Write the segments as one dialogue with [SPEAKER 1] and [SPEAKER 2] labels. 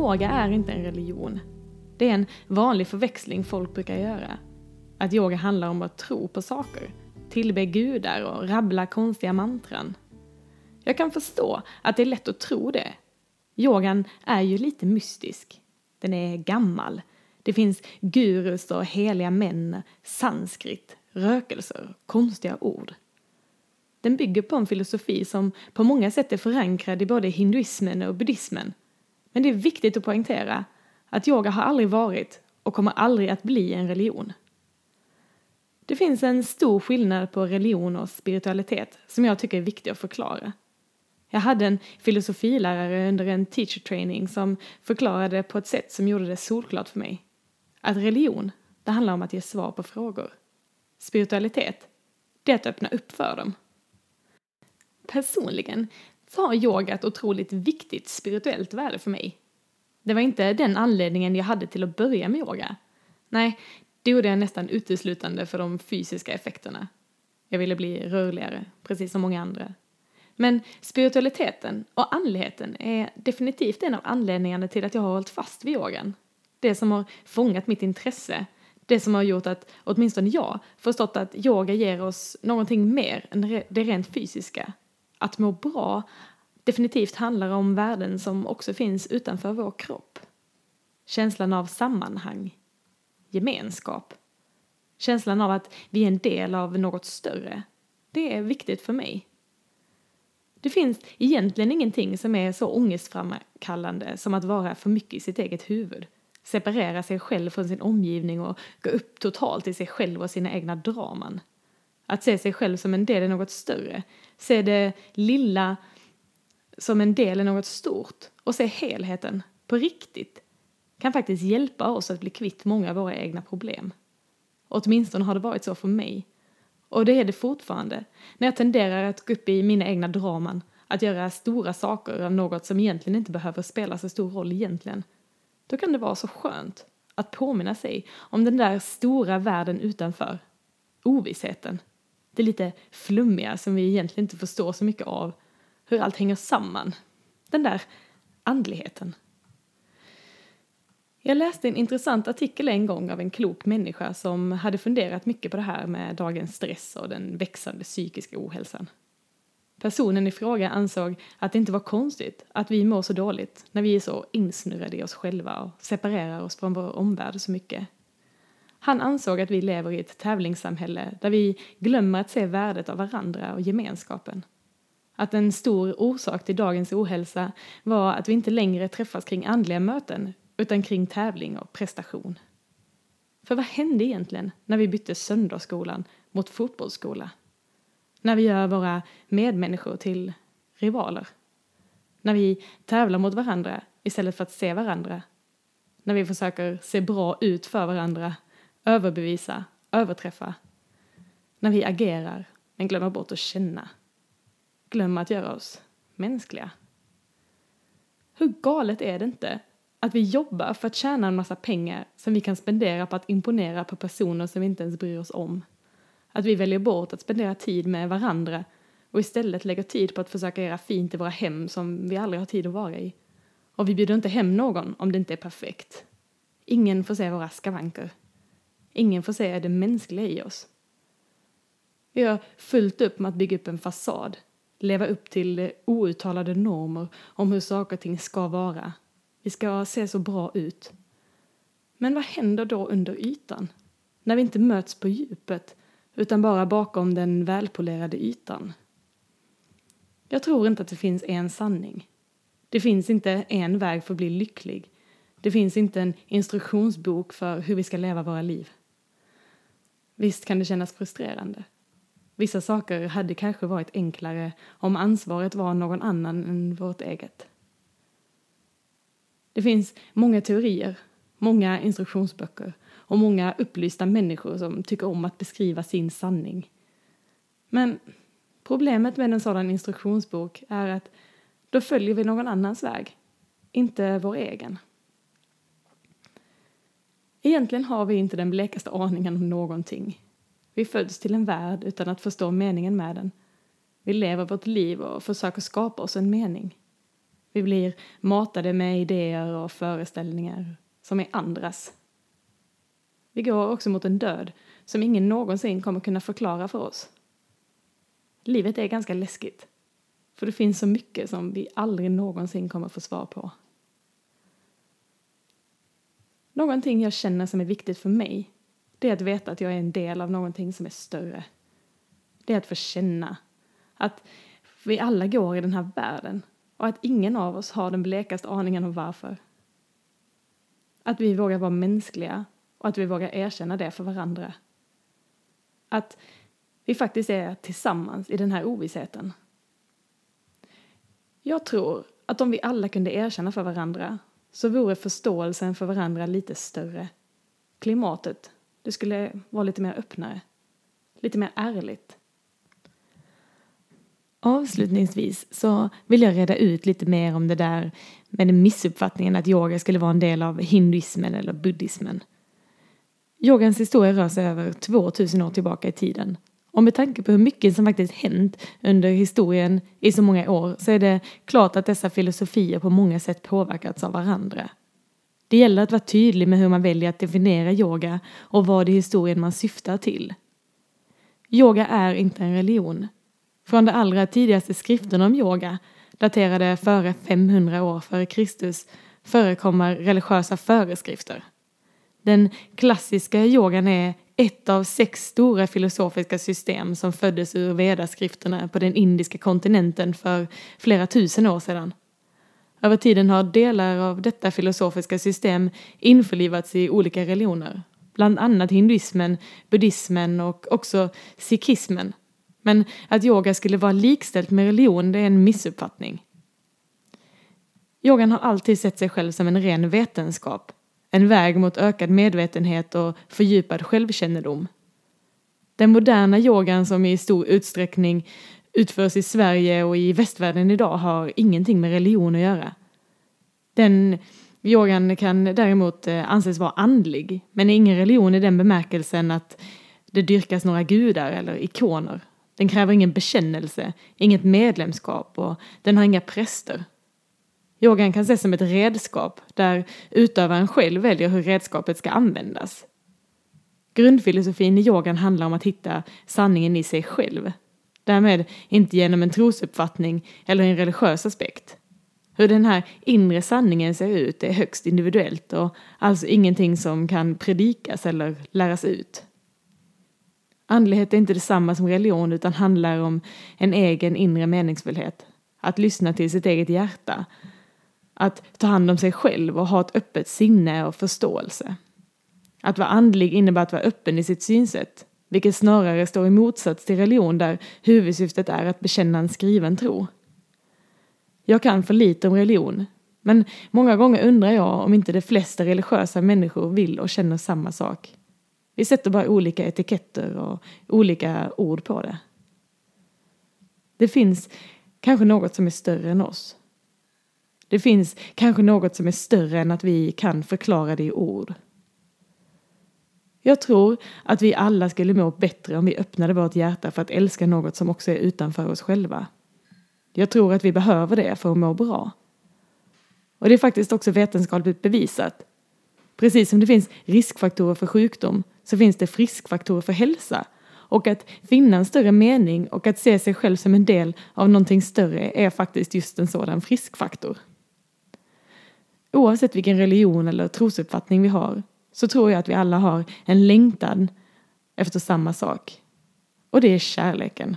[SPEAKER 1] Yoga är inte en religion. Det är en vanlig förväxling folk brukar göra. Att yoga handlar om att tro på saker, tillbe gudar och rabbla konstiga mantran. Jag kan förstå att det är lätt att tro det. Yogan är ju lite mystisk. Den är gammal. Det finns gurus och heliga män, sanskrit, rökelser, konstiga ord. Den bygger på en filosofi som på många sätt är förankrad i både hinduismen och buddhismen. Men det är viktigt att poängtera att yoga har aldrig varit och kommer aldrig att bli en religion. Det finns en stor skillnad på religion och spiritualitet som jag tycker är viktig att förklara. Jag hade en filosofilärare under en teacher training som förklarade på ett sätt som gjorde det solklart för mig. Att religion, det handlar om att ge svar på frågor. Spiritualitet, det är att öppna upp för dem. Personligen så har yoga ett otroligt viktigt spirituellt värde för mig. Det var inte den anledningen jag hade till att börja med yoga. Nej, det gjorde jag nästan uteslutande för de fysiska effekterna. Jag ville bli rörligare, precis som många andra. Men spiritualiteten och andligheten är definitivt en av anledningarna till att jag har hållit fast vid yogan. Det som har fångat mitt intresse. Det som har gjort att åtminstone jag förstått att yoga ger oss någonting mer än det rent fysiska. Att må bra definitivt handlar om värden som också finns utanför vår kropp. Känslan av sammanhang, gemenskap, känslan av att vi är en del av något större. Det är viktigt för mig. Det finns egentligen ingenting som är så ångestframkallande som att vara för mycket i sitt eget huvud. Separera sig själv från sin omgivning och gå upp totalt i sig själv och sina egna draman. Att se sig själv som en del i något större. Se det lilla som en del i något stort och se helheten på riktigt kan faktiskt hjälpa oss att bli kvitt många av våra egna problem. Åtminstone har det varit så för mig. Och det är det fortfarande, när jag tenderar att gå upp i mina egna draman, att göra stora saker av något som egentligen inte behöver spela så stor roll egentligen. Då kan det vara så skönt att påminna sig om den där stora världen utanför. Ovissheten. Det lite flummiga som vi egentligen inte förstår så mycket av. Hur allt hänger samman. Den där andligheten. Jag läste en intressant artikel en gång av en klok människa som hade funderat mycket på det här med dagens stress och den växande psykiska ohälsan. Personen i fråga ansåg att det inte var konstigt att vi mår så dåligt när vi är så insnurrade i oss själva och separerar oss från vår omvärld så mycket. Han ansåg att vi lever i ett tävlingssamhälle där vi glömmer att se värdet av varandra och gemenskapen. Att en stor orsak till dagens ohälsa var att vi inte längre träffas kring andliga möten utan kring tävling och prestation. För vad hände egentligen när vi bytte söndagsskolan mot fotbollsskola? När vi gör våra medmänniskor till rivaler? När vi tävlar mot varandra istället för att se varandra? När vi försöker se bra ut för varandra, överbevisa, överträffa? När vi agerar men glömmer bort att känna? Glömmer att göra oss mänskliga? Hur galet är det inte att vi jobbar för att tjäna en massa pengar som vi kan spendera på att imponera på personer som vi inte ens bryr oss om. Att vi väljer bort att spendera tid med varandra och istället lägger tid på att försöka göra fint i våra hem som vi aldrig har tid att vara i. Och vi bjuder inte hem någon om det inte är perfekt. Ingen får se våra skavanker. Ingen får se det mänskliga i oss. Vi har fullt upp med att bygga upp en fasad, leva upp till outtalade normer om hur saker och ting ska vara vi ska se så bra ut. Men vad händer då under ytan? När vi inte möts på djupet utan bara bakom den välpolerade ytan. Jag tror inte att det finns en sanning. Det finns inte en väg för att bli lycklig. Det finns inte en instruktionsbok för hur vi ska leva våra liv. Visst kan det kännas frustrerande. Vissa saker hade kanske varit enklare om ansvaret var någon annan än vårt eget. Det finns många teorier, många instruktionsböcker och många upplysta människor som tycker om att beskriva sin sanning. Men problemet med en sådan instruktionsbok är att då följer vi någon annans väg, inte vår egen. Egentligen har vi inte den blekaste aningen om någonting. Vi föds till en värld utan att förstå meningen med den. Vi lever vårt liv och försöker skapa oss en mening. Vi blir matade med idéer och föreställningar som är andras. Vi går också mot en död som ingen någonsin kommer kunna förklara för oss. Livet är ganska läskigt, för det finns så mycket som vi aldrig någonsin kommer få svar på. Någonting jag känner som är viktigt för mig, det är att veta att jag är en del av någonting som är större. Det är att få känna att vi alla går i den här världen och att ingen av oss har den blekaste aningen om varför. Att vi vågar vara mänskliga och att vi vågar erkänna det för varandra. Att vi faktiskt är tillsammans i den här ovissheten. Jag tror att om vi alla kunde erkänna för varandra så vore förståelsen för varandra lite större. Klimatet, det skulle vara lite mer öppnare. Lite mer ärligt. Avslutningsvis så vill jag reda ut lite mer om det där med den missuppfattningen att yoga skulle vara en del av hinduismen eller buddhismen. Yogans historia rör sig över 2000 år tillbaka i tiden. Och med tanke på hur mycket som faktiskt hänt under historien i så många år så är det klart att dessa filosofier på många sätt påverkats av varandra. Det gäller att vara tydlig med hur man väljer att definiera yoga och vad i historien man syftar till. Yoga är inte en religion. Från de allra tidigaste skrifterna om yoga, daterade före 500 år före Kristus, förekommer religiösa föreskrifter. Den klassiska yogan är ett av sex stora filosofiska system som föddes ur vedaskrifterna på den indiska kontinenten för flera tusen år sedan. Över tiden har delar av detta filosofiska system införlivats i olika religioner, bland annat hinduismen, buddhismen och också sikhismen. Men att yoga skulle vara likställt med religion, det är en missuppfattning. Yogan har alltid sett sig själv som en ren vetenskap en väg mot ökad medvetenhet och fördjupad självkännedom. Den moderna yogan som i stor utsträckning utförs i Sverige och i västvärlden idag har ingenting med religion att göra. Den yogan kan däremot eh, anses vara andlig, men är ingen religion i den bemärkelsen att det dyrkas några gudar eller ikoner. Den kräver ingen bekännelse, inget medlemskap och den har inga präster. Yogan kan ses som ett redskap där utövaren själv väljer hur redskapet ska användas. Grundfilosofin i yogan handlar om att hitta sanningen i sig själv. Därmed inte genom en trosuppfattning eller en religiös aspekt. Hur den här inre sanningen ser ut är högst individuellt och alltså ingenting som kan predikas eller läras ut. Andlighet är inte detsamma som religion utan handlar om en egen inre meningsfullhet. Att lyssna till sitt eget hjärta att ta hand om sig själv och ha ett öppet sinne och förståelse. Att vara andlig innebär att vara öppen i sitt synsätt, vilket snarare står i motsats till religion där huvudsyftet är att bekänna en skriven tro. Jag kan för lite om religion, men många gånger undrar jag om inte de flesta religiösa människor vill och känner samma sak. Vi sätter bara olika etiketter och olika ord på det. Det finns kanske något som är större än oss. Det finns kanske något som är större än att vi kan förklara det i ord. Jag tror att vi alla skulle må bättre om vi öppnade vårt hjärta för att älska något som också är utanför oss själva. Jag tror att vi behöver det för att må bra. Och det är faktiskt också vetenskapligt bevisat. Precis som det finns riskfaktorer för sjukdom så finns det friskfaktorer för hälsa. Och att finna en större mening och att se sig själv som en del av någonting större är faktiskt just en sådan friskfaktor oavsett vilken religion eller trosuppfattning vi har så tror jag att vi alla har en längtan efter samma sak. Och det är kärleken.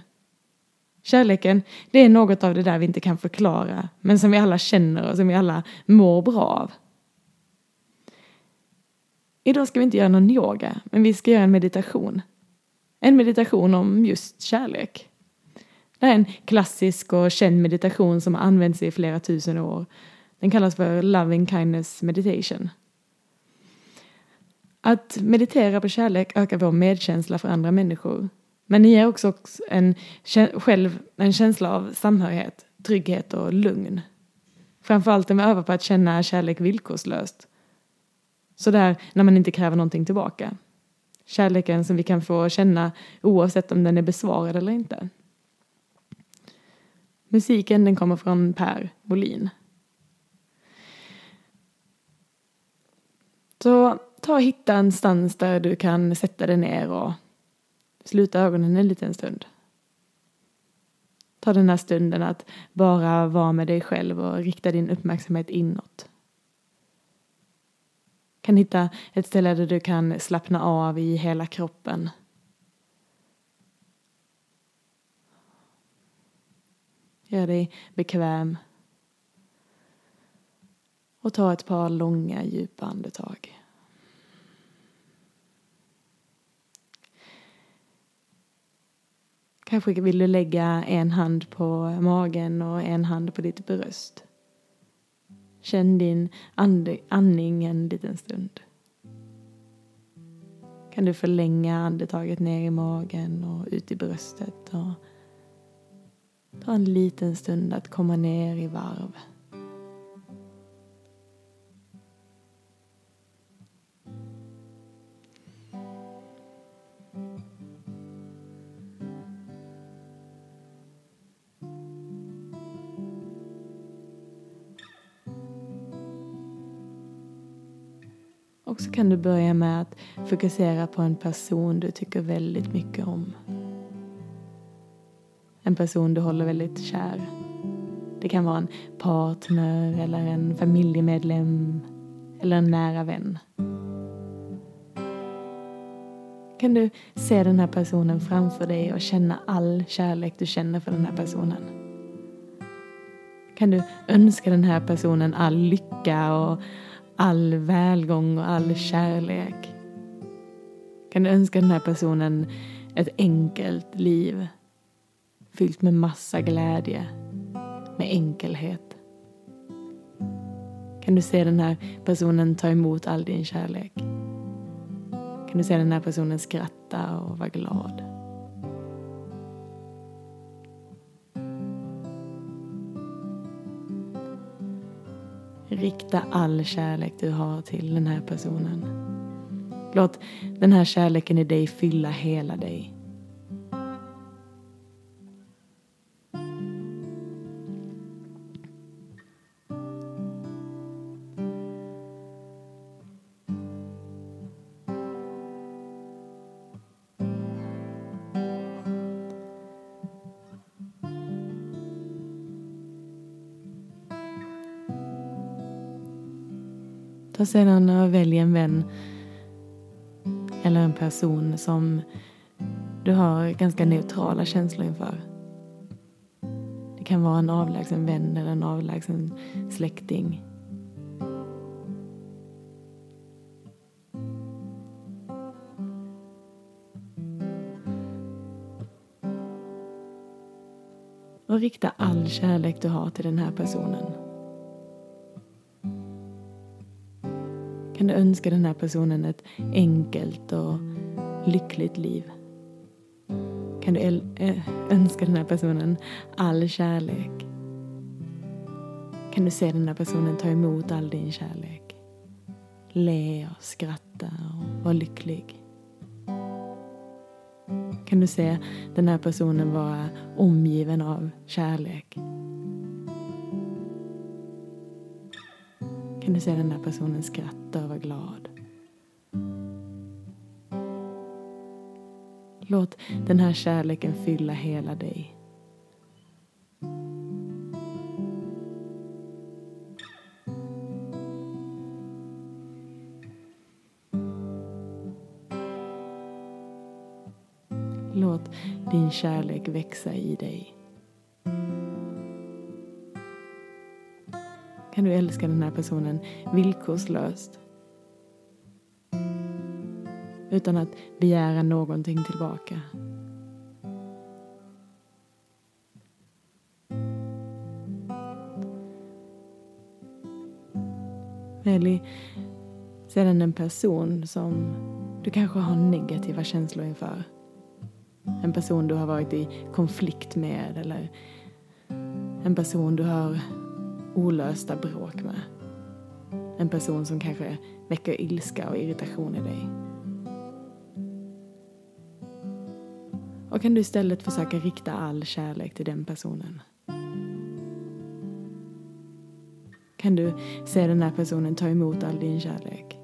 [SPEAKER 1] Kärleken, det är något av det där vi inte kan förklara, men som vi alla känner och som vi alla mår bra av. Idag ska vi inte göra någon yoga, men vi ska göra en meditation. En meditation om just kärlek. Det är en klassisk och känd meditation som har använts i flera tusen år den kallas för Loving Kindness Meditation. Att meditera på kärlek ökar vår medkänsla för andra människor. Men det ger också en, själv en känsla av samhörighet, trygghet och lugn. Framförallt när vi övar på att känna kärlek villkorslöst. Sådär när man inte kräver någonting tillbaka. Kärleken som vi kan få känna oavsett om den är besvarad eller inte. Musiken den kommer från Per Molin. Så ta och hitta en stans där du kan sätta dig ner och sluta ögonen en liten stund. Ta den här stunden att bara vara med dig själv och rikta din uppmärksamhet inåt. Kan hitta ett ställe där du kan slappna av i hela kroppen. Gör dig bekväm. Och ta ett par långa djupa andetag. Kanske vill du lägga en hand på magen och en hand på ditt bröst. Känn din andning en liten stund. Kan du förlänga andetaget ner i magen och ut i bröstet och ta en liten stund att komma ner i varv. Kan du börja med att fokusera på en person du tycker väldigt mycket om. En person du håller väldigt kär. Det kan vara en partner eller en familjemedlem eller en nära vän. Kan du se den här personen framför dig och känna all kärlek du känner för den här personen? Kan du önska den här personen all lycka och all välgång och all kärlek. Kan du önska den här personen ett enkelt liv fyllt med massa glädje, med enkelhet. Kan du se den här personen ta emot all din kärlek? Kan du se den här personen skratta och vara glad? Rikta all kärlek du har till den här personen. Låt den här kärleken i dig fylla hela dig. Och sedan välj en vän eller en person som du har ganska neutrala känslor inför. Det kan vara en avlägsen vän eller en avlägsen släkting. Och rikta all kärlek du har till den här personen. Kan du önska den här personen ett enkelt och lyckligt liv. Kan du eh, önska den här personen all kärlek. Kan du se den här personen ta emot all din kärlek. Le och skratta och vara lycklig. Kan du se den här personen vara omgiven av kärlek. Kan du se den där personen skratta och vara glad. Låt den här kärleken fylla hela dig. Låt din kärlek växa i dig. Kan du älska den här personen villkorslöst. Utan att begära någonting tillbaka. Välj sedan en person som du kanske har negativa känslor inför. En person du har varit i konflikt med eller en person du har olösta bråk med. En person som kanske väcker ilska och irritation i dig. Och kan du istället försöka rikta all kärlek till den personen. Kan du se den här personen ta emot all din kärlek?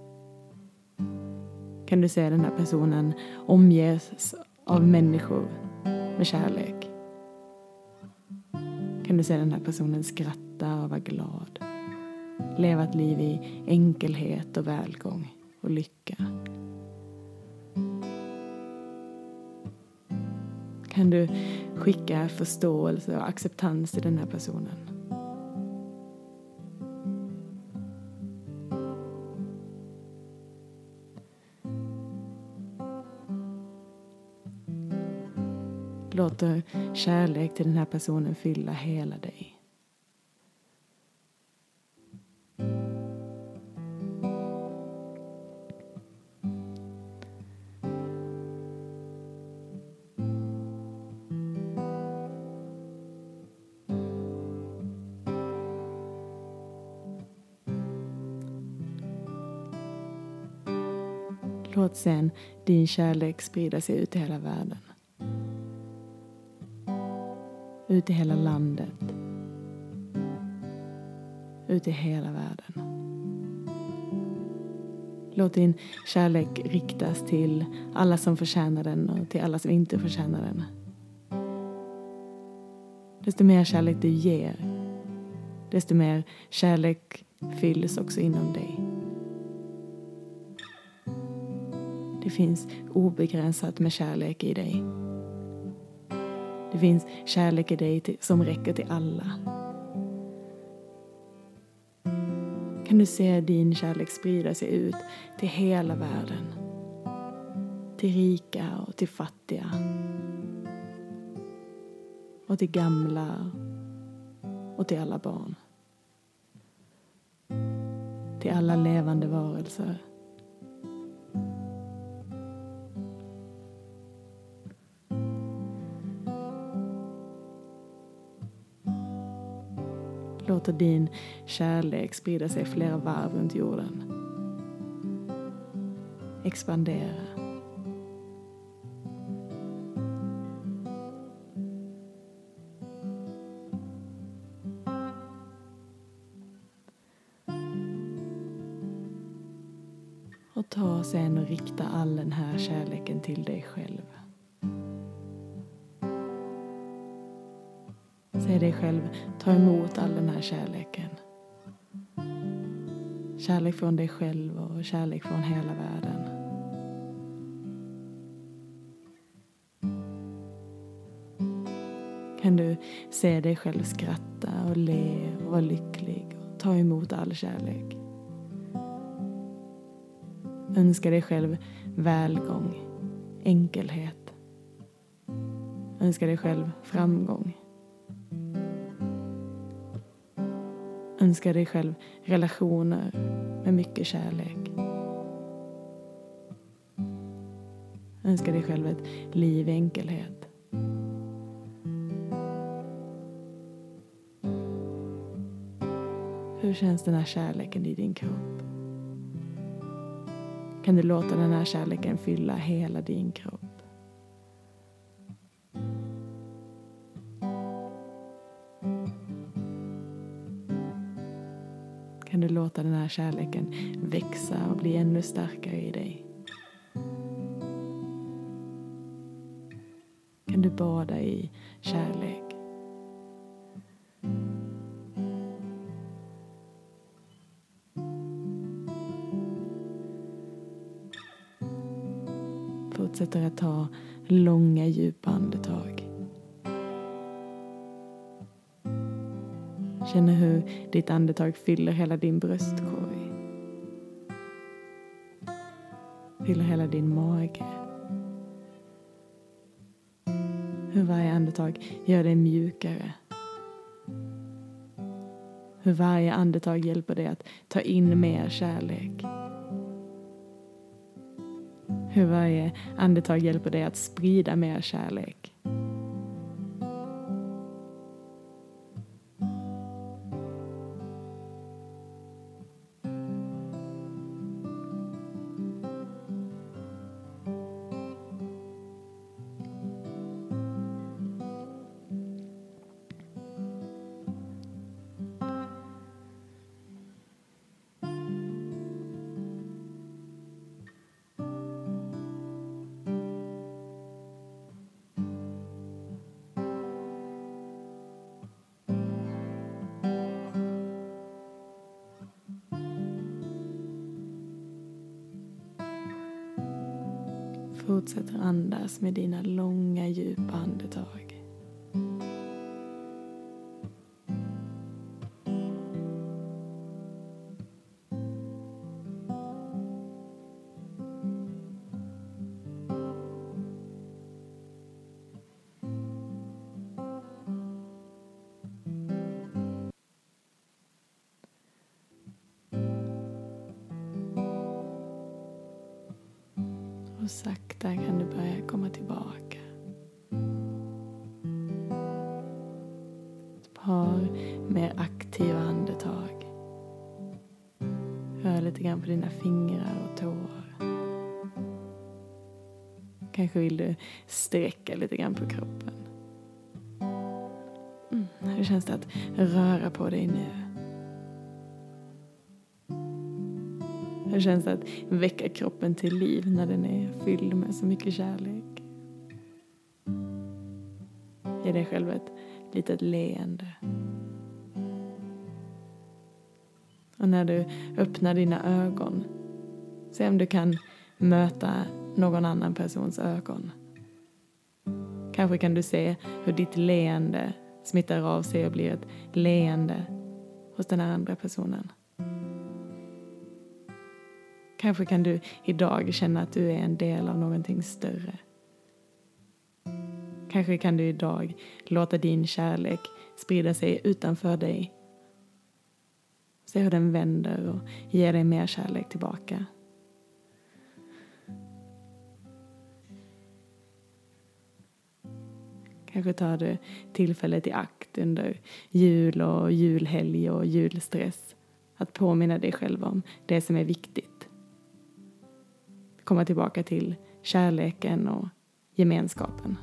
[SPEAKER 1] kan du se den här personen omges av människor med kärlek. Kan du se den här personen skratta och vara glad. Leva ett liv i enkelhet och välgång och lycka. Kan du skicka förståelse och acceptans till den här personen? låter kärlek till den här personen fylla hela dig. Låt sen din kärlek sprida sig ut i hela världen ut i hela landet, ut i hela världen. Låt din kärlek riktas till alla som förtjänar den och till alla som inte förtjänar den. Desto mer kärlek du ger, desto mer kärlek fylls också inom dig. Det finns obegränsat med kärlek i dig. Det finns kärlek i dig som räcker till alla. Kan du se din kärlek sprida sig ut till hela världen? Till rika och till fattiga. Och till gamla och till alla barn. Till alla levande varelser. Låter din kärlek sprida sig flera varv runt jorden. Expandera. Och ta sen och rikta all den här kärleken till dig själv. Säg dig själv, ta emot all den här kärleken. Kärlek från dig själv och kärlek från hela världen. Kan du se dig själv skratta och le och vara lycklig och ta emot all kärlek. Önska dig själv välgång, enkelhet. Önska dig själv framgång. Önska dig själv relationer med mycket kärlek. Önska dig själv ett liv i enkelhet. Hur känns den här kärleken i din kropp? Kan du låta den här kärleken fylla hela din kropp? Kan du låta den här kärleken växa och bli ännu starkare i dig. Kan du bada i kärlek. Fortsätter att ta långa djupa andetag. Känner hur ditt andetag fyller hela din bröstkorg. Fyller hela din mage. Hur varje andetag gör dig mjukare. Hur varje andetag hjälper dig att ta in mer kärlek. Hur varje andetag hjälper dig att sprida mer kärlek. Fortsätter andas med dina långa djupa andetag. Och sakta kan du börja komma tillbaka. Ett par mer aktiva andetag. Rör lite grann på dina fingrar och tår. Kanske vill du sträcka lite grann på kroppen. Mm, hur känns det att röra på dig nu? Hur känns det att väcka kroppen till liv när den är fylld med så mycket kärlek? Ge dig själv ett litet leende. Och när du öppnar dina ögon, se om du kan möta någon annan persons ögon. Kanske kan du se hur ditt leende smittar av sig och blir ett leende hos den här andra personen. Kanske kan du idag känna att du är en del av någonting större. Kanske kan du idag låta din kärlek sprida sig utanför dig. Se hur den vänder och ger dig mer kärlek tillbaka. Kanske tar du tillfället i akt under jul och julhelg och julstress att påminna dig själv om det som är viktigt komma tillbaka till kärleken och gemenskapen.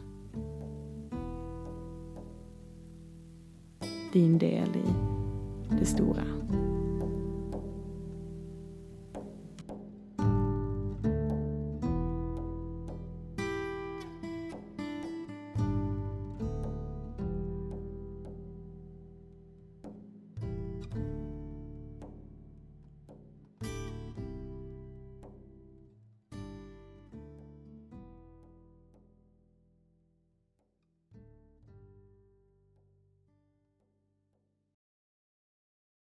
[SPEAKER 1] Din del i det stora.